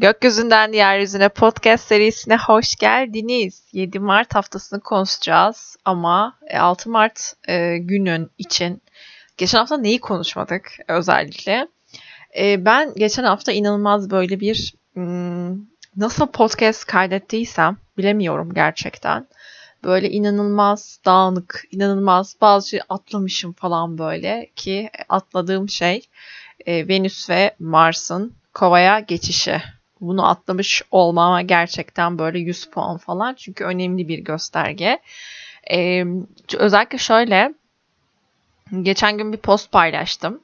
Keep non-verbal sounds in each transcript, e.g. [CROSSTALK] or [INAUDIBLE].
Gökyüzünden Yeryüzüne podcast serisine hoş geldiniz. 7 Mart haftasını konuşacağız ama 6 Mart e, günün için geçen hafta neyi konuşmadık özellikle? E, ben geçen hafta inanılmaz böyle bir hmm, nasıl podcast kaydettiysem bilemiyorum gerçekten. Böyle inanılmaz dağınık, inanılmaz bazı şey atlamışım falan böyle ki atladığım şey e, Venüs ve Mars'ın Kova'ya geçişi bunu atlamış olmama gerçekten böyle 100 puan falan. Çünkü önemli bir gösterge. Ee, özellikle şöyle geçen gün bir post paylaştım.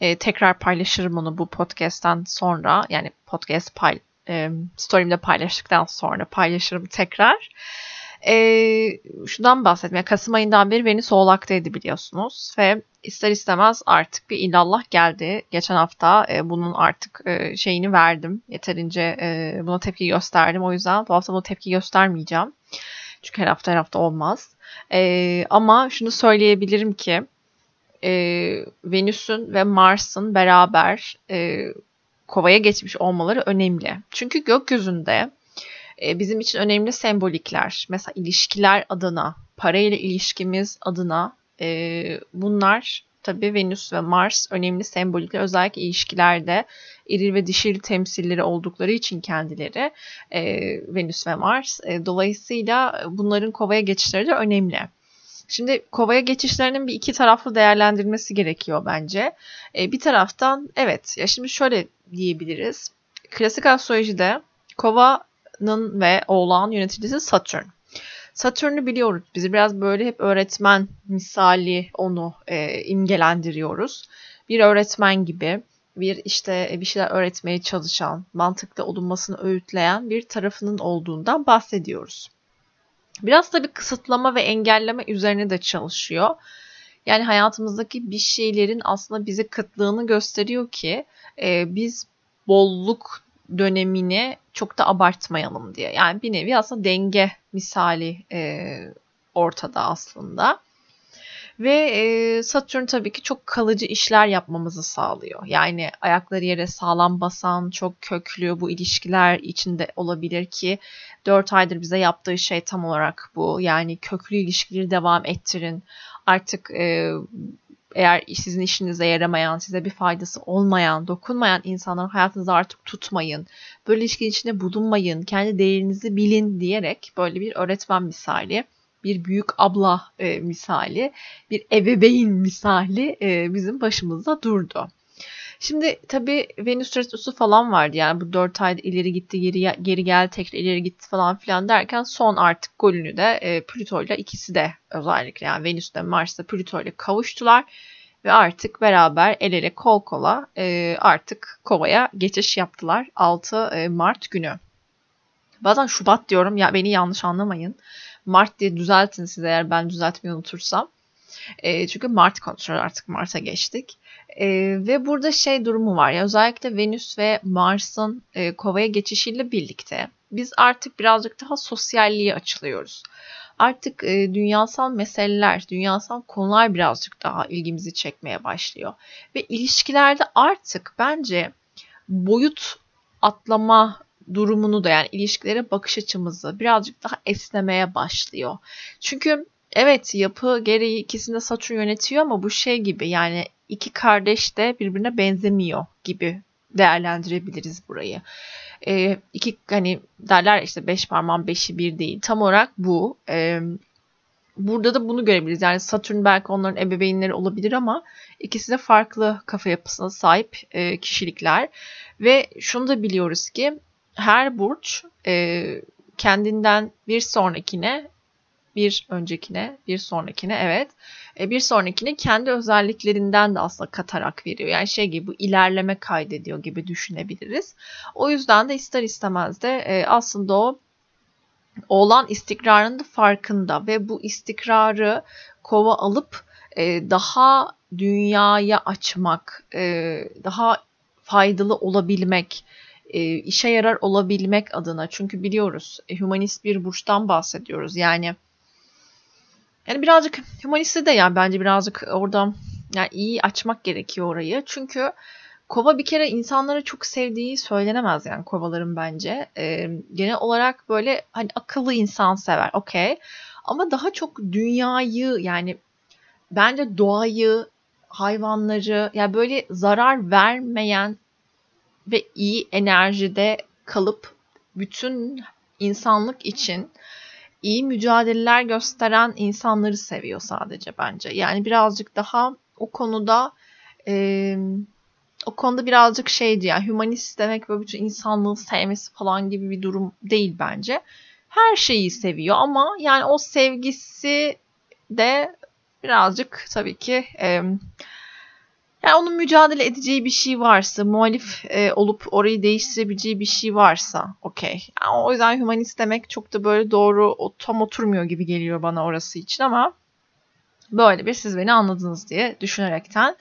Ee, tekrar paylaşırım onu bu podcast'tan sonra. Yani podcast pay, e, story'imde paylaştıktan sonra paylaşırım tekrar. Ee, şundan bahsetmeye Kasım ayından beri Venüs Oğlak'taydı biliyorsunuz ve ister istemez artık bir illallah geldi. Geçen hafta e, bunun artık e, şeyini verdim. Yeterince e, buna tepki gösterdim. O yüzden bu hafta buna tepki göstermeyeceğim. Çünkü her hafta her hafta olmaz. E, ama şunu söyleyebilirim ki e, Venüs'ün ve Mars'ın beraber e, kovaya geçmiş olmaları önemli. Çünkü gökyüzünde e, bizim için önemli sembolikler. Mesela ilişkiler adına, parayla ilişkimiz adına e, bunlar tabii Venüs ve Mars önemli sembolikler. Özellikle ilişkilerde eril ve dişil temsilleri oldukları için kendileri e, Venüs ve Mars. E, dolayısıyla bunların kovaya geçişleri de önemli. Şimdi kovaya geçişlerinin bir iki taraflı değerlendirmesi gerekiyor bence. E, bir taraftan evet ya şimdi şöyle diyebiliriz. Klasik astrolojide kovanın ve oğlan yöneticisi Satürn. Satürn'ü biliyoruz. Biz biraz böyle hep öğretmen misali onu e, imgelendiriyoruz. Bir öğretmen gibi bir işte e, bir şeyler öğretmeye çalışan, mantıklı olunmasını öğütleyen bir tarafının olduğundan bahsediyoruz. Biraz tabii kısıtlama ve engelleme üzerine de çalışıyor. Yani hayatımızdaki bir şeylerin aslında bize kıtlığını gösteriyor ki e, biz bolluk dönemini çok da abartmayalım diye. Yani bir nevi aslında denge misali e, ortada aslında. Ve e, Satürn tabii ki çok kalıcı işler yapmamızı sağlıyor. Yani ayakları yere sağlam basan, çok köklü bu ilişkiler içinde olabilir ki 4 aydır bize yaptığı şey tam olarak bu. Yani köklü ilişkileri devam ettirin. Artık e, eğer sizin işinize yaramayan, size bir faydası olmayan, dokunmayan insanları hayatınızda artık tutmayın. Böyle ilişki içinde bulunmayın, kendi değerinizi bilin diyerek böyle bir öğretmen misali, bir büyük abla e, misali, bir ebeveyn misali e, bizim başımızda durdu. Şimdi tabii Venüs retrosu falan vardı yani bu 4 ayda ileri gitti geri, geri geldi tekrar ileri gitti falan filan derken son artık golünü de e, Plüto ile ikisi de özellikle yani Venüs de Mars da Plüto ile kavuştular ve artık beraber el ele kol kola e, artık kovaya geçiş yaptılar 6 e, Mart günü. Bazen Şubat diyorum ya beni yanlış anlamayın. Mart diye düzeltin siz eğer ben düzeltmeyi unutursam. E, çünkü Mart konuşuyor artık Mart'a geçtik. E, ve burada şey durumu var ya özellikle Venüs ve Mars'ın e, kovaya geçişiyle birlikte biz artık birazcık daha sosyalliğe açılıyoruz. Artık e, dünyasal meseleler, dünyasal konular birazcık daha ilgimizi çekmeye başlıyor. Ve ilişkilerde artık bence boyut atlama durumunu da yani ilişkilere bakış açımızı birazcık daha esnemeye başlıyor. Çünkü evet yapı gereği ikisini de Satürn yönetiyor ama bu şey gibi yani iki kardeş de birbirine benzemiyor gibi değerlendirebiliriz burayı. E, iki hani derler işte beş parmağın beşi bir değil. Tam olarak bu. E, burada da bunu görebiliriz. Yani Satürn belki onların ebeveynleri olabilir ama ikisi de farklı kafa yapısına sahip e, kişilikler. Ve şunu da biliyoruz ki her burç e, kendinden bir sonrakine bir öncekine, bir sonrakine evet. E, bir sonrakine kendi özelliklerinden de aslında katarak veriyor. Yani şey gibi bu ilerleme kaydediyor gibi düşünebiliriz. O yüzden de ister istemez de e, aslında o olan istikrarın da farkında ve bu istikrarı kova alıp e, daha dünyaya açmak, daha faydalı olabilmek, işe yarar olabilmek adına. Çünkü biliyoruz humanist bir burçtan bahsediyoruz. Yani yani birazcık humanisti de yani bence birazcık oradan yani iyi açmak gerekiyor orayı. Çünkü Kova bir kere insanları çok sevdiği söylenemez yani kovaların bence. Ee, genel olarak böyle hani akıllı insan sever okey. Ama daha çok dünyayı yani bence doğayı, hayvanları yani böyle zarar vermeyen ve iyi enerjide kalıp bütün insanlık için iyi mücadeleler gösteren insanları seviyor sadece bence. Yani birazcık daha o konuda e, o konuda birazcık şeydi ya hümanist demek böyle bütün insanlığı sevmesi falan gibi bir durum değil bence. Her şeyi seviyor ama yani o sevgisi de birazcık tabii ki e, yani onun mücadele edeceği bir şey varsa, muhalif e, olup orayı değiştirebileceği bir şey varsa okey. Yani o yüzden hümanist demek çok da böyle doğru o, tam oturmuyor gibi geliyor bana orası için ama böyle bir siz beni anladınız diye düşünerekten.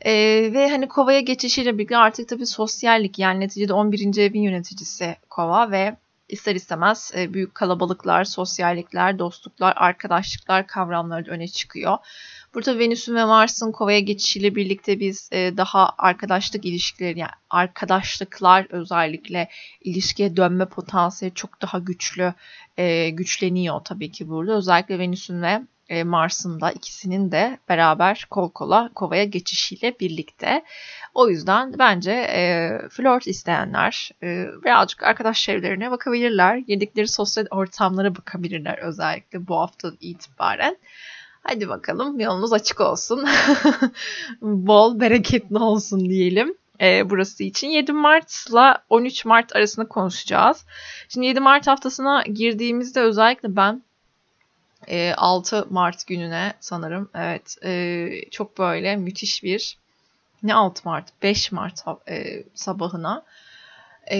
E, ve hani Kova'ya geçişiyle birlikte artık tabii sosyallik yani neticede 11. evin yöneticisi Kova ve ister istemez e, büyük kalabalıklar, sosyallikler, dostluklar, arkadaşlıklar kavramları öne çıkıyor. Burada Venüs'ün ve Mars'ın Kova'ya geçişiyle birlikte biz e, daha arkadaşlık ilişkileri yani arkadaşlıklar özellikle ilişkiye dönme potansiyeli çok daha güçlü e, güçleniyor tabii ki burada. Özellikle Venüs'ün ve e, Mars'ın da ikisinin de beraber kol kola Kova'ya geçişiyle birlikte. O yüzden bence e, flört isteyenler e, birazcık arkadaş çevrelerine bakabilirler. Girdikleri sosyal ortamlara bakabilirler özellikle bu hafta itibaren. Hadi bakalım yolunuz açık olsun. [LAUGHS] Bol bereketli olsun diyelim. E, burası için 7 Mart ile 13 Mart arasında konuşacağız. Şimdi 7 Mart haftasına girdiğimizde özellikle ben e, 6 Mart gününe sanırım evet e, çok böyle müthiş bir ne 6 Mart 5 Mart e, sabahına e,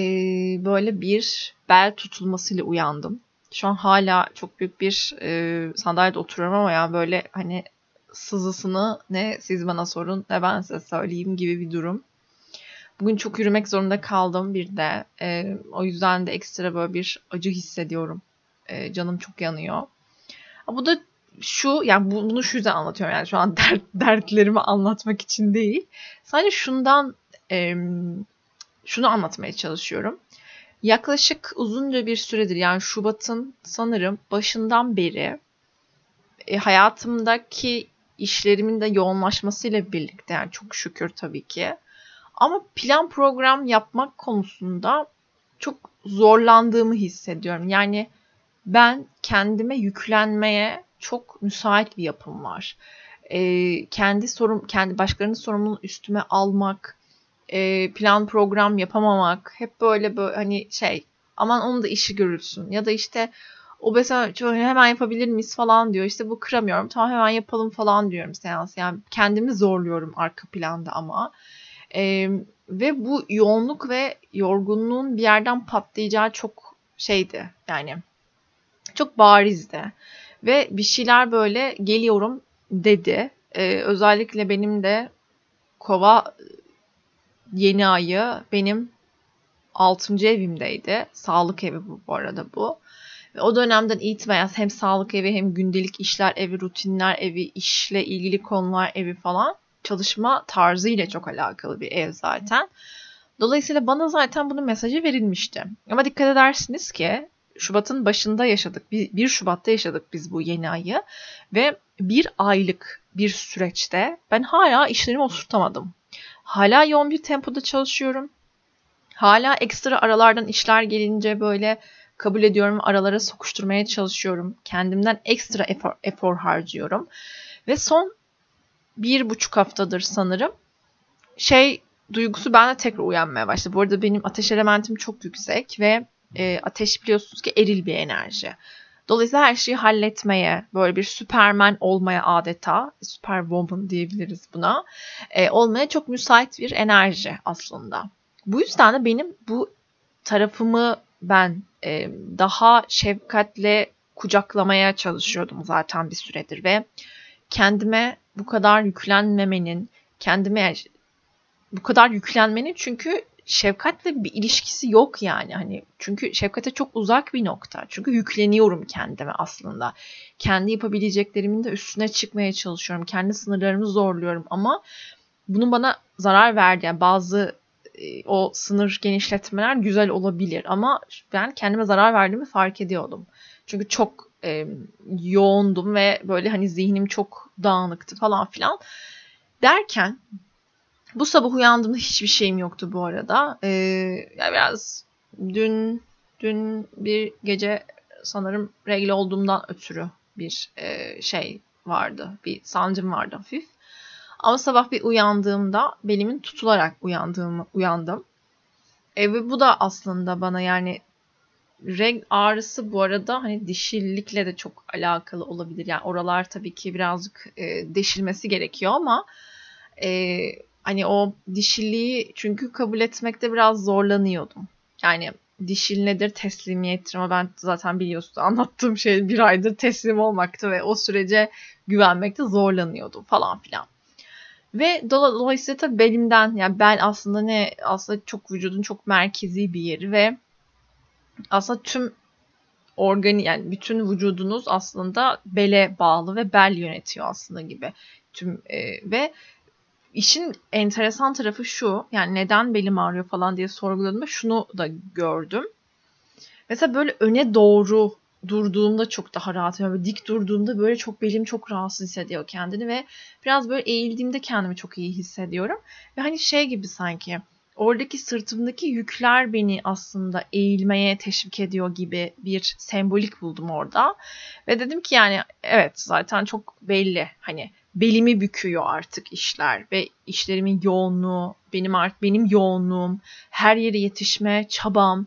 böyle bir bel tutulmasıyla uyandım. Şu an hala çok büyük bir e, sandalyede oturuyorum ama yani böyle hani sızısını ne siz bana sorun ne ben size söyleyeyim gibi bir durum. Bugün çok yürümek zorunda kaldım bir de. E, o yüzden de ekstra böyle bir acı hissediyorum. E, canım çok yanıyor. Bu da şu yani bunu şu yüzden anlatıyorum yani şu an [LAUGHS] dert, dertlerimi anlatmak için değil. Sadece şundan e, şunu anlatmaya çalışıyorum. Yaklaşık uzunca bir süredir yani Şubat'ın sanırım başından beri e, hayatımdaki işlerimin de yoğunlaşmasıyla birlikte yani çok şükür tabii ki. Ama plan program yapmak konusunda çok zorlandığımı hissediyorum. Yani ben kendime yüklenmeye çok müsait bir yapım var. E, kendi sorum, kendi başkalarının sorumluluğunu üstüme almak, e, plan program yapamamak, hep böyle böyle hani şey aman onun da işi görülsün ya da işte o mesela hemen yapabilir miyiz falan diyor. İşte bu kıramıyorum. Tamam hemen yapalım falan diyorum seans. Yani kendimi zorluyorum arka planda ama. Ee, ve bu yoğunluk ve yorgunluğun bir yerden patlayacağı çok şeydi. Yani çok barizdi. Ve bir şeyler böyle geliyorum dedi. Ee, özellikle benim de kova yeni ayı benim 6. evimdeydi. Sağlık evi bu bu arada bu. Ve o dönemden itibaren hem sağlık evi hem gündelik işler evi, rutinler evi, işle ilgili konular evi falan çalışma tarzı ile çok alakalı bir ev zaten. Dolayısıyla bana zaten bunun mesajı verilmişti. Ama dikkat edersiniz ki Şubat'ın başında yaşadık. 1 Şubat'ta yaşadık biz bu yeni ayı. Ve bir aylık bir süreçte ben hala işlerimi oturtamadım. Hala yoğun bir tempoda çalışıyorum. Hala ekstra aralardan işler gelince böyle kabul ediyorum aralara sokuşturmaya çalışıyorum. Kendimden ekstra efor, efor harcıyorum. Ve son bir buçuk haftadır sanırım şey duygusu bende tekrar uyanmaya başladı. Bu arada benim ateş elementim çok yüksek ve e, ateş biliyorsunuz ki eril bir enerji. Dolayısıyla her şeyi halletmeye, böyle bir süpermen olmaya adeta, superwoman diyebiliriz buna, e, olmaya çok müsait bir enerji aslında. Bu yüzden de benim bu tarafımı ben e, daha şefkatle kucaklamaya çalışıyordum zaten bir süredir ve kendime bu kadar yüklenmemenin, kendime bu kadar yüklenmenin çünkü şefkatle bir ilişkisi yok yani. Hani çünkü şefkate çok uzak bir nokta. Çünkü yükleniyorum kendime aslında. Kendi yapabileceklerimin de üstüne çıkmaya çalışıyorum. Kendi sınırlarımı zorluyorum ama bunun bana zarar verdi. Yani bazı e, o sınır genişletmeler güzel olabilir ama ben kendime zarar verdiğimi fark ediyordum. Çünkü çok e, yoğundum ve böyle hani zihnim çok dağınıktı falan filan. Derken bu sabah uyandığımda hiçbir şeyim yoktu bu arada. Ee, yani biraz dün dün bir gece sanırım regle olduğumdan ötürü bir e, şey vardı. Bir sancım vardı hafif. Ama sabah bir uyandığımda belimin tutularak uyandığımı uyandım. E, ve bu da aslında bana yani reg ağrısı bu arada hani dişillikle de çok alakalı olabilir. Yani oralar tabii ki birazcık e, deşilmesi gerekiyor ama e, hani o dişilliği çünkü kabul etmekte biraz zorlanıyordum. Yani dişil nedir teslimiyettir ama ben zaten biliyorsunuz [LAUGHS] anlattığım şey bir aydır teslim olmaktı ve o sürece güvenmekte zorlanıyordum falan filan. Ve dolayısıyla tabii belimden yani bel aslında ne aslında çok vücudun çok merkezi bir yeri ve aslında tüm organi yani bütün vücudunuz aslında bele bağlı ve bel yönetiyor aslında gibi tüm e, ve işin enteresan tarafı şu yani neden belim ağrıyor falan diye sorguladığımda şunu da gördüm. Mesela böyle öne doğru durduğumda çok daha rahat. Yani dik durduğumda böyle çok belim çok rahatsız hissediyor kendini ve biraz böyle eğildiğimde kendimi çok iyi hissediyorum. Ve hani şey gibi sanki oradaki sırtımdaki yükler beni aslında eğilmeye teşvik ediyor gibi bir sembolik buldum orada. Ve dedim ki yani evet zaten çok belli hani belimi büküyor artık işler ve işlerimin yoğunluğu, benim art benim yoğunluğum, her yere yetişme çabam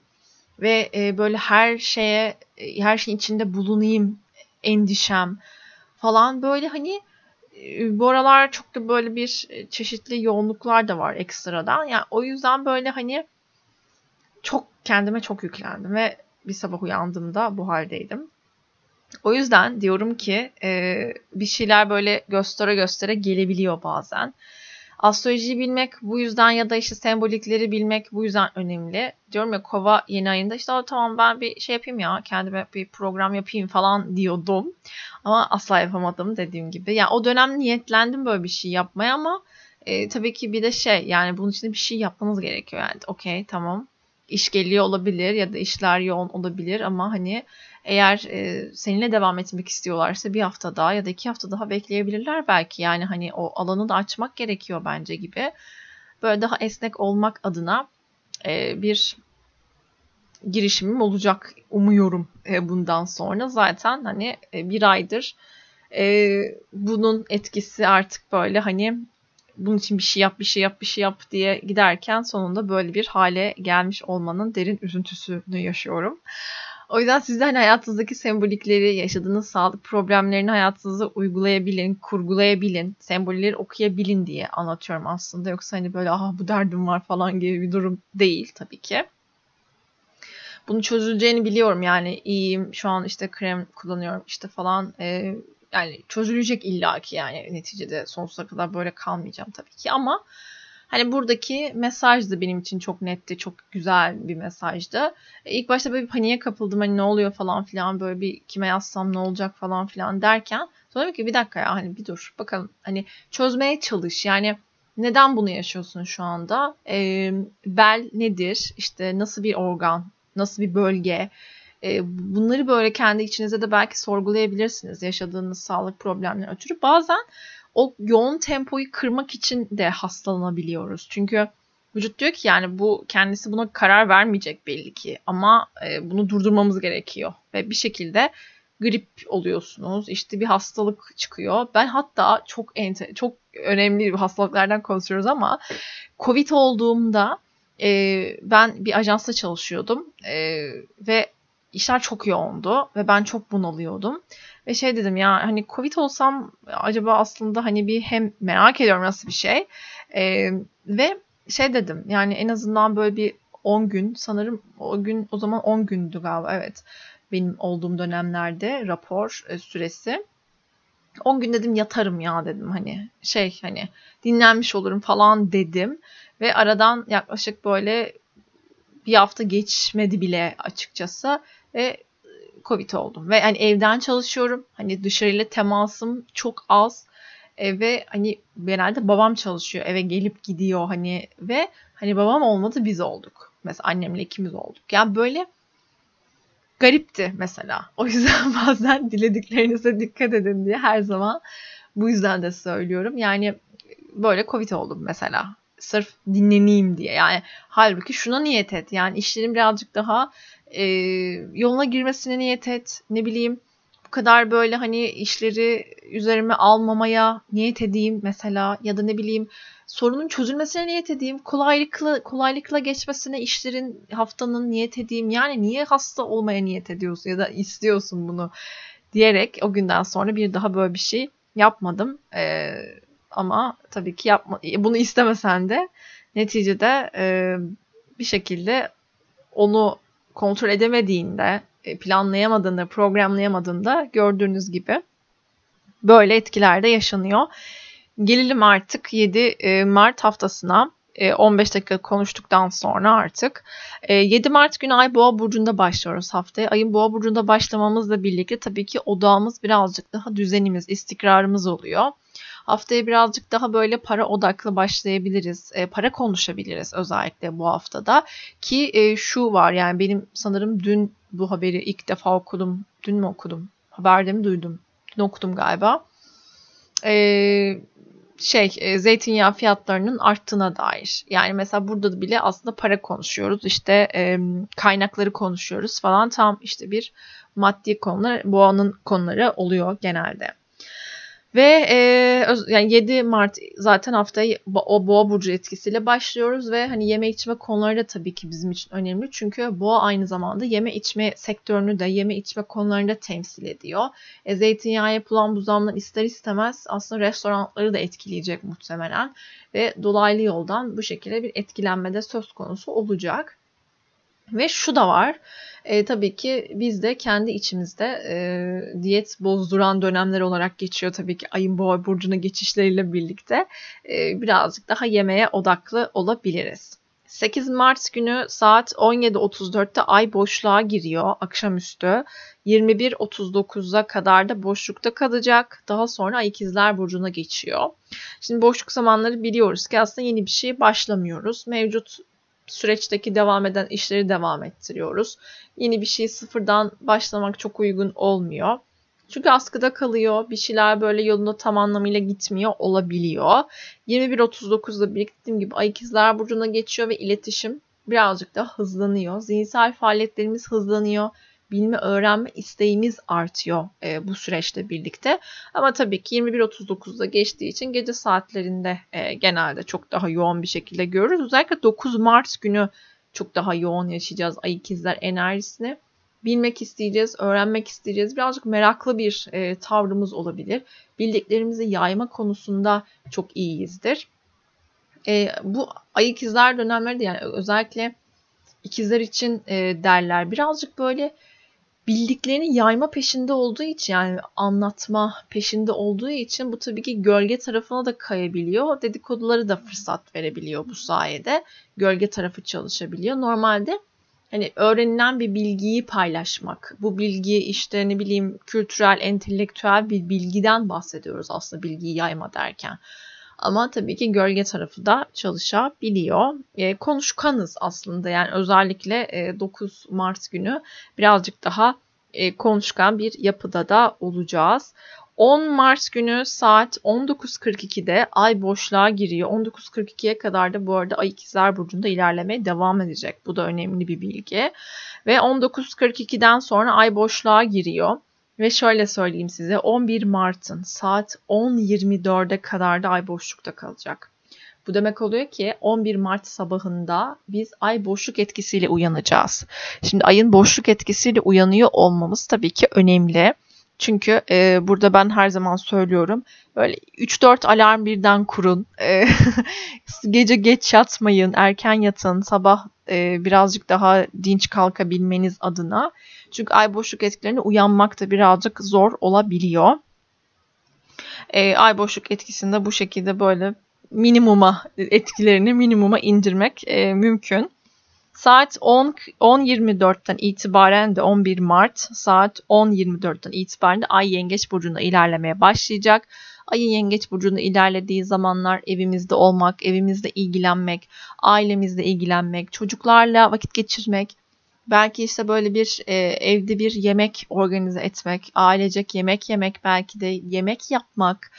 ve e, böyle her şeye e, her şeyin içinde bulunayım endişem falan böyle hani e, bu aralar çok da böyle bir çeşitli yoğunluklar da var ekstradan. Yani o yüzden böyle hani çok kendime çok yüklendim ve bir sabah uyandığımda bu haldeydim. O yüzden diyorum ki e, bir şeyler böyle göstere göstere gelebiliyor bazen. Astrolojiyi bilmek bu yüzden ya da işte sembolikleri bilmek bu yüzden önemli. Diyorum ya kova yeni ayında işte tamam ben bir şey yapayım ya kendime bir program yapayım falan diyordum. Ama asla yapamadım dediğim gibi. Yani o dönem niyetlendim böyle bir şey yapmaya ama e, tabii ki bir de şey yani bunun için bir şey yapmanız gerekiyor. Yani okey tamam iş geliyor olabilir ya da işler yoğun olabilir ama hani eğer e, seninle devam etmek istiyorlarsa bir hafta daha ya da iki hafta daha bekleyebilirler belki. Yani hani o alanı da açmak gerekiyor bence gibi. Böyle daha esnek olmak adına e, bir girişimim olacak umuyorum e, bundan sonra. Zaten hani e, bir aydır e, bunun etkisi artık böyle hani bunun için bir şey yap, bir şey yap, bir şey yap diye giderken sonunda böyle bir hale gelmiş olmanın derin üzüntüsünü yaşıyorum. O yüzden siz de hani hayatınızdaki sembolikleri, yaşadığınız sağlık problemlerini hayatınıza uygulayabilin, kurgulayabilin, sembolleri okuyabilin diye anlatıyorum aslında. Yoksa hani böyle aha bu derdim var falan gibi bir durum değil tabii ki. Bunu çözüleceğini biliyorum yani iyiyim şu an işte krem kullanıyorum işte falan e, yani çözülecek illaki yani neticede sonsuza kadar böyle kalmayacağım tabii ki ama Hani buradaki mesaj da benim için çok netti, çok güzel bir mesajdı. E, ilk başta böyle bir paniğe kapıldım hani ne oluyor falan filan böyle bir kime yazsam ne olacak falan filan derken sonra dedim ki bir dakika ya hani bir dur bakalım hani çözmeye çalış yani neden bunu yaşıyorsun şu anda? E, bel nedir? İşte nasıl bir organ? Nasıl bir bölge? E, bunları böyle kendi içinizde de belki sorgulayabilirsiniz yaşadığınız sağlık problemleri ötürü. Bazen o yoğun tempoyu kırmak için de hastalanabiliyoruz. Çünkü vücut diyor ki yani bu kendisi buna karar vermeyecek belli ki ama e, bunu durdurmamız gerekiyor ve bir şekilde grip oluyorsunuz. İşte bir hastalık çıkıyor. Ben hatta çok ente, çok önemli hastalıklardan konuşuyoruz ama Covid olduğumda e, ben bir ajansta çalışıyordum e, ve işler çok yoğundu ve ben çok bunalıyordum. Ve şey dedim ya hani Covid olsam acaba aslında hani bir hem merak ediyorum nasıl bir şey. Ee, ve şey dedim yani en azından böyle bir 10 gün sanırım o gün o zaman 10 gündü galiba evet benim olduğum dönemlerde rapor e, süresi. 10 gün dedim yatarım ya dedim hani şey hani dinlenmiş olurum falan dedim ve aradan yaklaşık böyle bir hafta geçmedi bile açıkçası ve Covid oldum. Ve hani evden çalışıyorum. Hani dışarıyla temasım çok az. E, ve hani genelde babam çalışıyor. Eve gelip gidiyor hani ve hani babam olmadı biz olduk. Mesela annemle ikimiz olduk. Yani böyle garipti mesela. [LAUGHS] O yüzden bazen dilediklerinize dikkat edin diye her zaman bu yüzden de söylüyorum. Yani böyle Covid oldum mesela. Sırf dinleneyim diye. Yani halbuki şuna niyet et. Yani işlerin birazcık daha e, yoluna girmesine niyet et. Ne bileyim bu kadar böyle hani işleri üzerime almamaya niyet edeyim mesela ya da ne bileyim sorunun çözülmesine niyet edeyim. Kolaylıkla kolaylıkla geçmesine işlerin haftanın niyet edeyim. Yani niye hasta olmaya niyet ediyorsun ya da istiyorsun bunu diyerek o günden sonra bir daha böyle bir şey yapmadım. Ee, ama tabii ki yapma, bunu istemesen de neticede e, bir şekilde onu kontrol edemediğinde, e, planlayamadığında, programlayamadığında gördüğünüz gibi böyle etkiler de yaşanıyor. Gelelim artık 7 e, Mart haftasına. 15 e, dakika konuştuktan sonra artık 7 Mart günü Ay Boğa burcunda başlıyoruz haftaya. Ayın Boğa burcunda başlamamızla birlikte tabii ki odağımız birazcık daha düzenimiz, istikrarımız oluyor. Haftaya birazcık daha böyle para odaklı başlayabiliriz. E, para konuşabiliriz özellikle bu haftada. Ki e, şu var yani benim sanırım dün bu haberi ilk defa okudum. Dün mü okudum? Haberde mi duydum? Dün okudum galiba. Eee şey e, zeytinyağı fiyatlarının arttığına dair. Yani mesela burada bile aslında para konuşuyoruz. İşte e, kaynakları konuşuyoruz falan. Tam işte bir maddi konular, boğanın konuları oluyor genelde. Ve e, yani 7 Mart zaten haftayı o boğa burcu etkisiyle başlıyoruz ve hani yeme içme konuları da tabii ki bizim için önemli. Çünkü boğa aynı zamanda yeme içme sektörünü de yeme içme konularını da temsil ediyor. E, zeytinyağı yapılan bu zamlar ister istemez aslında restoranları da etkileyecek muhtemelen. Ve dolaylı yoldan bu şekilde bir etkilenme de söz konusu olacak. Ve şu da var. E, tabii ki biz de kendi içimizde e, diyet bozduran dönemler olarak geçiyor tabii ki ayın boğa burcuna geçişleriyle birlikte e, birazcık daha yemeğe odaklı olabiliriz. 8 Mart günü saat 17.34'te ay boşluğa giriyor akşamüstü. 21.39'a kadar da boşlukta kalacak. Daha sonra ay ikizler burcuna geçiyor. Şimdi boşluk zamanları biliyoruz ki aslında yeni bir şey başlamıyoruz. Mevcut süreçteki devam eden işleri devam ettiriyoruz. Yeni bir şey sıfırdan başlamak çok uygun olmuyor. Çünkü askıda kalıyor. Bir şeyler böyle yolunda tam anlamıyla gitmiyor olabiliyor. 21.39'da biriktiğim gibi Ay ikizler burcuna geçiyor ve iletişim birazcık da hızlanıyor. Zihinsel faaliyetlerimiz hızlanıyor bilme, öğrenme isteğimiz artıyor e, bu süreçte birlikte. Ama tabii ki 21.39'da geçtiği için gece saatlerinde e, genelde çok daha yoğun bir şekilde görürüz. Özellikle 9 Mart günü çok daha yoğun yaşayacağız ay ikizler enerjisini. Bilmek isteyeceğiz, öğrenmek isteyeceğiz. Birazcık meraklı bir e, tavrımız olabilir. Bildiklerimizi yayma konusunda çok iyiyizdir. E, bu ay ikizler dönemleri de yani özellikle ikizler için e, derler. Birazcık böyle bildiklerini yayma peşinde olduğu için yani anlatma peşinde olduğu için bu tabii ki gölge tarafına da kayabiliyor. Dedikoduları da fırsat verebiliyor bu sayede. Gölge tarafı çalışabiliyor. Normalde hani öğrenilen bir bilgiyi paylaşmak. Bu bilgi işte ne bileyim kültürel, entelektüel bir bilgiden bahsediyoruz aslında bilgiyi yayma derken. Ama tabii ki gölge tarafı da çalışabiliyor. E, konuşkanız aslında yani özellikle e, 9 Mart günü birazcık daha e, konuşkan bir yapıda da olacağız. 10 Mart günü saat 19.42'de ay boşluğa giriyor. 19.42'ye kadar da bu arada ay ikizler burcunda ilerlemeye devam edecek. Bu da önemli bir bilgi. Ve 19.42'den sonra ay boşluğa giriyor. Ve şöyle söyleyeyim size 11 Mart'ın saat 10.24'e kadar da ay boşlukta kalacak. Bu demek oluyor ki 11 Mart sabahında biz ay boşluk etkisiyle uyanacağız. Şimdi ayın boşluk etkisiyle uyanıyor olmamız tabii ki önemli. Çünkü e, burada ben her zaman söylüyorum böyle 3-4 alarm birden kurun. E, [LAUGHS] gece geç yatmayın, erken yatın, sabah e, birazcık daha dinç kalkabilmeniz adına. Çünkü ay boşluk etkilerine uyanmak da birazcık zor olabiliyor. E, ay boşluk etkisinde bu şekilde böyle minimuma etkilerini minimuma indirmek e, mümkün. Saat 10 10.24'ten itibaren de 11 Mart saat 10.24'ten itibaren de Ay Yengeç burcunda ilerlemeye başlayacak. Ayın yengeç burcunda ilerlediği zamanlar evimizde olmak, evimizde ilgilenmek, ailemizle ilgilenmek, çocuklarla vakit geçirmek, belki işte böyle bir e, evde bir yemek organize etmek, ailecek yemek yemek, belki de yemek yapmak,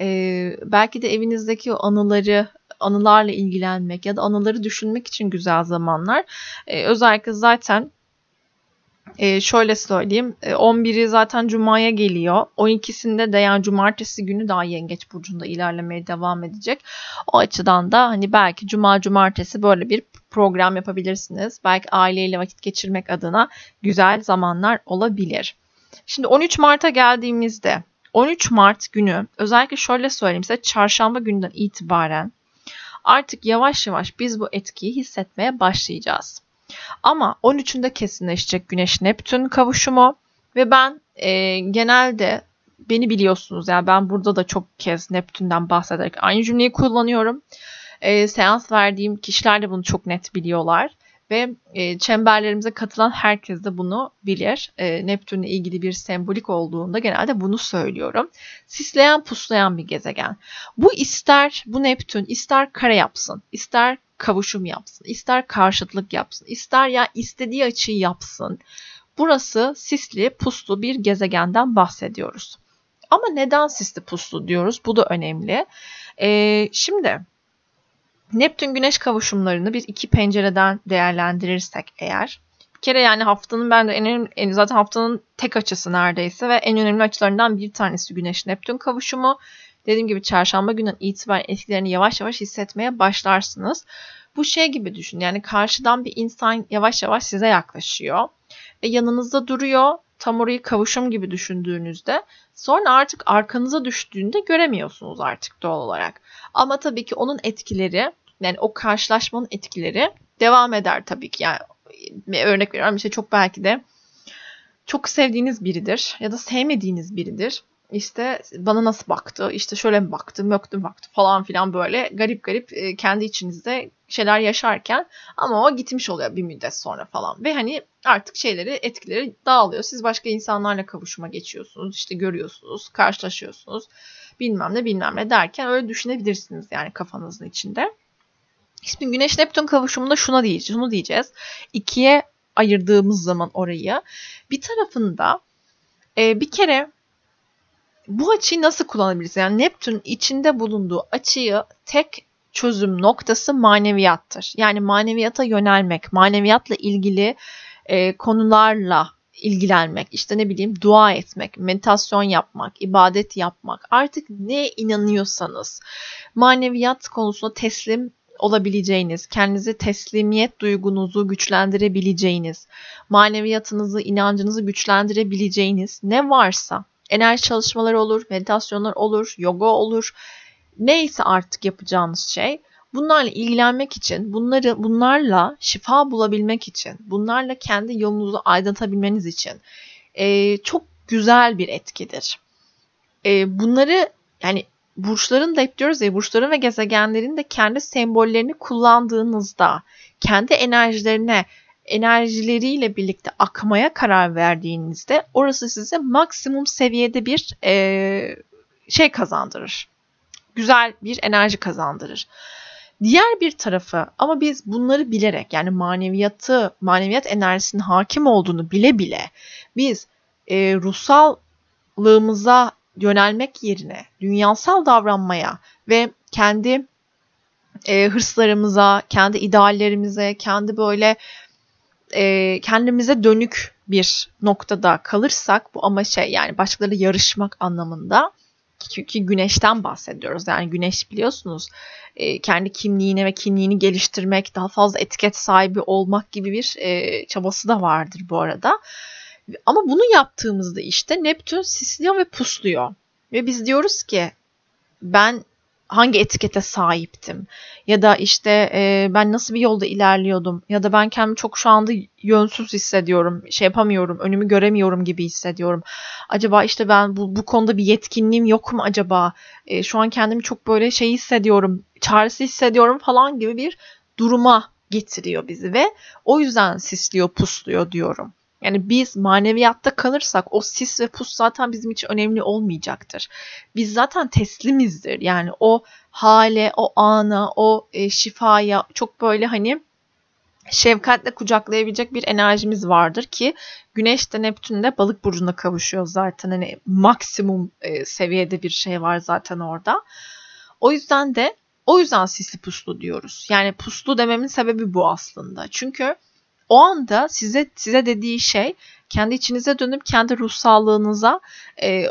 e, belki de evinizdeki o anıları anılarla ilgilenmek ya da anıları düşünmek için güzel zamanlar. E, özellikle zaten e, şöyle söyleyeyim. E, 11'i zaten Cuma'ya geliyor. 12'sinde de yani Cumartesi günü daha Yengeç Burcu'nda ilerlemeye devam edecek. O açıdan da hani belki Cuma Cumartesi böyle bir program yapabilirsiniz. Belki aileyle vakit geçirmek adına güzel zamanlar olabilir. Şimdi 13 Mart'a geldiğimizde 13 Mart günü özellikle şöyle söyleyeyim size çarşamba günden itibaren artık yavaş yavaş biz bu etkiyi hissetmeye başlayacağız. Ama 13'ünde kesinleşecek Güneş Neptün kavuşumu ve ben e, genelde beni biliyorsunuz yani ben burada da çok kez Neptün'den bahsederek aynı cümleyi kullanıyorum. E, seans verdiğim kişiler de bunu çok net biliyorlar ve e, çemberlerimize katılan herkes de bunu bilir. E, Neptün'le ilgili bir sembolik olduğunda genelde bunu söylüyorum. Sisleyen puslayan bir gezegen. Bu ister bu Neptün ister kare yapsın, ister kavuşum yapsın, ister karşıtlık yapsın, ister ya istediği açıyı yapsın. Burası sisli, puslu bir gezegenden bahsediyoruz. Ama neden sisli puslu diyoruz? Bu da önemli. Ee, şimdi Neptün Güneş kavuşumlarını bir iki pencereden değerlendirirsek eğer bir kere yani haftanın ben de en önemli zaten haftanın tek açısı neredeyse ve en önemli açılarından bir tanesi Güneş Neptün kavuşumu. Dediğim gibi çarşamba günden itibaren etkilerini yavaş yavaş hissetmeye başlarsınız. Bu şey gibi düşün yani karşıdan bir insan yavaş yavaş size yaklaşıyor ve yanınızda duruyor. Tam orayı kavuşum gibi düşündüğünüzde sonra artık arkanıza düştüğünde göremiyorsunuz artık doğal olarak. Ama tabii ki onun etkileri yani o karşılaşmanın etkileri devam eder tabii ki. Yani örnek veriyorum işte çok belki de çok sevdiğiniz biridir ya da sevmediğiniz biridir işte bana nasıl baktı, işte şöyle mi baktı, möktü mü baktı falan filan böyle garip garip e, kendi içinizde şeyler yaşarken ama o gitmiş oluyor bir müddet sonra falan. Ve hani artık şeyleri, etkileri dağılıyor. Siz başka insanlarla kavuşuma geçiyorsunuz, işte görüyorsunuz, karşılaşıyorsunuz bilmem ne bilmem ne derken öyle düşünebilirsiniz yani kafanızın içinde. Şimdi Güneş Neptün kavuşumunda şuna diyeceğiz, şunu diyeceğiz. İkiye ayırdığımız zaman orayı bir tarafında e, bir kere bu açıyı nasıl kullanabiliriz? Yani Neptün içinde bulunduğu açıyı tek çözüm noktası maneviyattır. Yani maneviyata yönelmek, maneviyatla ilgili e, konularla ilgilenmek, işte ne bileyim dua etmek, meditasyon yapmak, ibadet yapmak, artık ne inanıyorsanız maneviyat konusunda teslim olabileceğiniz, kendinizi teslimiyet duygunuzu güçlendirebileceğiniz, maneviyatınızı, inancınızı güçlendirebileceğiniz ne varsa enerji çalışmaları olur, meditasyonlar olur, yoga olur. Neyse artık yapacağınız şey bunlarla ilgilenmek için, bunları bunlarla şifa bulabilmek için, bunlarla kendi yolunuzu aydınlatabilmeniz için e, çok güzel bir etkidir. E, bunları yani burçların da hep diyoruz ya burçların ve gezegenlerin de kendi sembollerini kullandığınızda kendi enerjilerine enerjileriyle birlikte akmaya karar verdiğinizde orası size maksimum seviyede bir e, şey kazandırır. Güzel bir enerji kazandırır. Diğer bir tarafı ama biz bunları bilerek yani maneviyatı, maneviyat enerjisinin hakim olduğunu bile bile biz e, ruhsallığımıza yönelmek yerine dünyasal davranmaya ve kendi e, hırslarımıza, kendi ideallerimize, kendi böyle e, kendimize dönük bir noktada kalırsak bu ama şey yani başkaları yarışmak anlamında çünkü güneşten bahsediyoruz. Yani güneş biliyorsunuz e, kendi kimliğine ve kimliğini geliştirmek, daha fazla etiket sahibi olmak gibi bir e, çabası da vardır bu arada. Ama bunu yaptığımızda işte Neptün sisliyor ve pusluyor. Ve biz diyoruz ki ben hangi etikete sahiptim? Ya da işte e, ben nasıl bir yolda ilerliyordum? Ya da ben kendimi çok şu anda yönsüz hissediyorum şey yapamıyorum önümü göremiyorum gibi hissediyorum. Acaba işte ben bu, bu konuda bir yetkinliğim yok mu acaba? E, şu an kendimi çok böyle şey hissediyorum çaresiz hissediyorum falan gibi bir duruma getiriyor bizi ve o yüzden sisliyor pusluyor diyorum Yani biz maneviyatta kalırsak o sis ve pus zaten bizim için önemli olmayacaktır. Biz zaten teslimizdir. Yani o hale, o ana, o e, şifaya çok böyle hani şefkatle kucaklayabilecek bir enerjimiz vardır ki Güneş de Neptün de balık burcuna kavuşuyor zaten. Hani maksimum e, seviyede bir şey var zaten orada. O yüzden de o yüzden sisli puslu diyoruz. Yani puslu dememin sebebi bu aslında. Çünkü o anda size size dediği şey kendi içinize dönüp kendi ruh sağlığınıza e,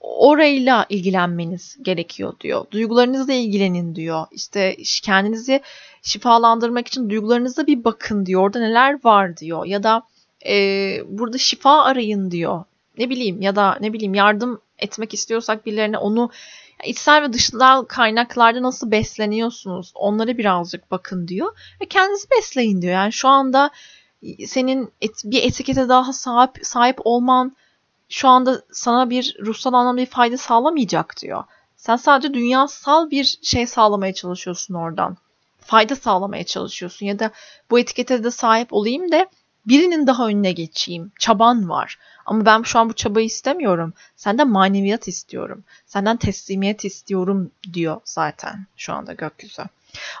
orayla ilgilenmeniz gerekiyor diyor. Duygularınızla ilgilenin diyor. İşte kendinizi şifalandırmak için duygularınıza bir bakın diyor. Orada neler var diyor. Ya da e, burada şifa arayın diyor. Ne bileyim ya da ne bileyim yardım etmek istiyorsak birilerine onu içsel ve dışsal kaynaklarda nasıl besleniyorsunuz onlara birazcık bakın diyor. Ve kendinizi besleyin diyor. Yani şu anda senin et, bir etikete daha sahip, sahip olman şu anda sana bir ruhsal anlamda bir fayda sağlamayacak diyor. Sen sadece dünyasal bir şey sağlamaya çalışıyorsun oradan. Fayda sağlamaya çalışıyorsun ya da bu etikete de sahip olayım da birinin daha önüne geçeyim. Çaban var. Ama ben şu an bu çabayı istemiyorum. Senden maneviyat istiyorum. Senden teslimiyet istiyorum diyor zaten şu anda gökyüzü.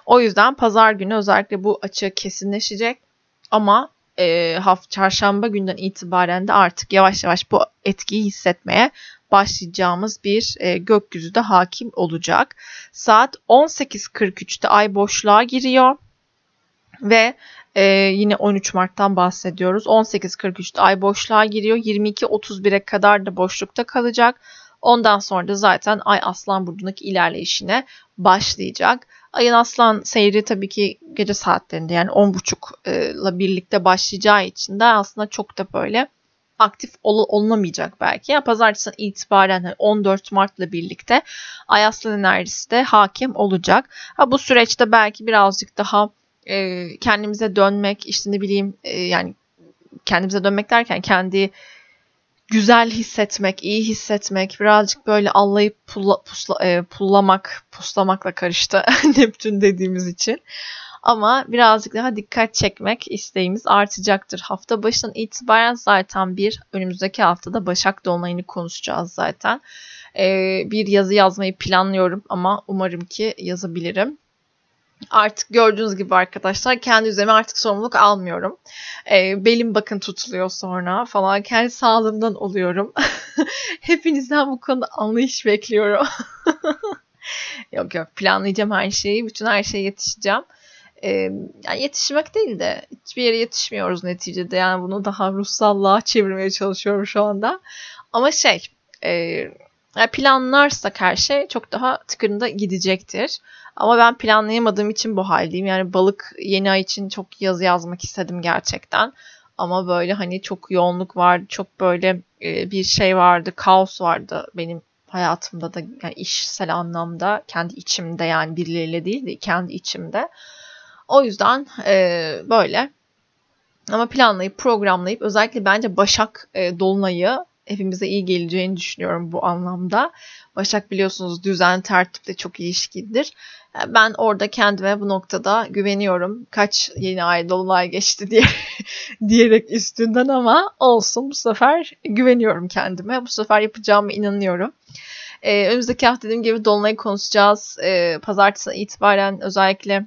O yüzden pazar günü özellikle bu açı kesinleşecek. Ama e, haft çarşamba günden itibaren de artık yavaş yavaş bu etkiyi hissetmeye başlayacağımız bir e, gökyüzü hakim olacak. Saat 18.43'te ay boşluğa giriyor ve e, yine 13 Mart'tan bahsediyoruz. 18.43'te ay boşluğa giriyor. 22.31'e kadar da boşlukta kalacak. Ondan sonra da zaten ay Aslan Burcu'ndaki ilerleyişine başlayacak. Ayın aslan seyri tabii ki gece saatlerinde yani 10.30 ile birlikte başlayacağı için de aslında çok da böyle aktif ol, olunamayacak belki. Yani pazartesinden itibaren 14 Mart ile birlikte Ay Aslan enerjisi de hakim olacak. Ha, bu süreçte belki birazcık daha e, kendimize dönmek, işte ne bileyim e, yani kendimize dönmek derken kendi güzel hissetmek, iyi hissetmek, birazcık böyle allayıp pulla, pusla, e, pullamak, puslamakla karıştı [LAUGHS] Neptün dediğimiz için. Ama birazcık daha dikkat çekmek isteğimiz artacaktır. Hafta başından itibaren zaten bir önümüzdeki haftada Başak Dolunay'ını konuşacağız zaten. Ee, bir yazı yazmayı planlıyorum ama umarım ki yazabilirim artık gördüğünüz gibi arkadaşlar kendi üzerime artık sorumluluk almıyorum. E, belim bakın tutuluyor sonra falan. Kendi sağlığımdan oluyorum. [LAUGHS] Hepinizden bu konuda anlayış bekliyorum. [LAUGHS] yok yok planlayacağım her şeyi. Bütün her şeye yetişeceğim. E, yani yetişmek değil de hiçbir yere yetişmiyoruz neticede. Yani bunu daha ruhsallığa çevirmeye çalışıyorum şu anda. Ama şey e, planlarsak her şey çok daha tıkırında gidecektir. Ama ben planlayamadığım için bu haldeyim. Yani balık yeni ay için çok yazı yazmak istedim gerçekten. Ama böyle hani çok yoğunluk vardı. Çok böyle e, bir şey vardı. Kaos vardı benim hayatımda da yani işsel anlamda kendi içimde yani birileriyle değil de kendi içimde. O yüzden e, böyle ama planlayıp programlayıp özellikle bence Başak e, Dolunay'ı hepimize iyi geleceğini düşünüyorum bu anlamda. Başak biliyorsunuz düzen tertipte çok ilişkidir. Ben orada kendime bu noktada güveniyorum. Kaç yeni ay dolunay geçti diye [LAUGHS] diyerek üstünden ama olsun bu sefer güveniyorum kendime. Bu sefer yapacağıma inanıyorum. Ee, önümüzdeki hafta dediğim gibi dolunayı konuşacağız. Ee, pazartesi itibaren özellikle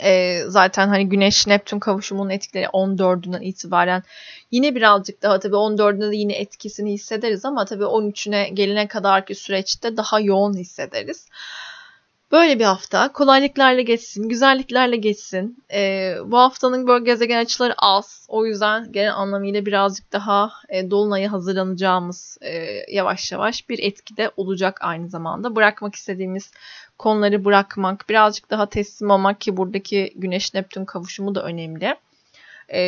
e, zaten hani Güneş Neptün kavuşumunun etkileri 14'ünden itibaren yine birazcık daha tabii 14'ünde de yine etkisini hissederiz ama tabii 13'üne gelene kadarki süreçte daha yoğun hissederiz. Böyle bir hafta. Kolaylıklarla geçsin, güzelliklerle geçsin. Ee, bu haftanın böyle gezegen açıları az. O yüzden genel anlamıyla birazcık daha e, Dolunay'a hazırlanacağımız e, yavaş yavaş bir etkide olacak aynı zamanda. Bırakmak istediğimiz konuları bırakmak, birazcık daha teslim olmak ki buradaki Güneş Neptün kavuşumu da önemli. Ee,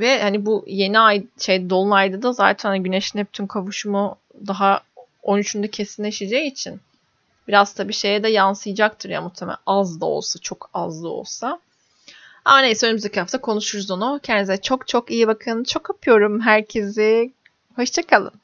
ve hani bu yeni ay şey dolunayda da zaten hani Güneş Neptün kavuşumu daha 13'ünde kesinleşeceği için biraz tabii şeye de yansıyacaktır ya muhtemelen az da olsa çok az da olsa. Ama neyse önümüzdeki hafta konuşuruz onu. Kendinize çok çok iyi bakın. Çok öpüyorum herkesi. Hoşçakalın.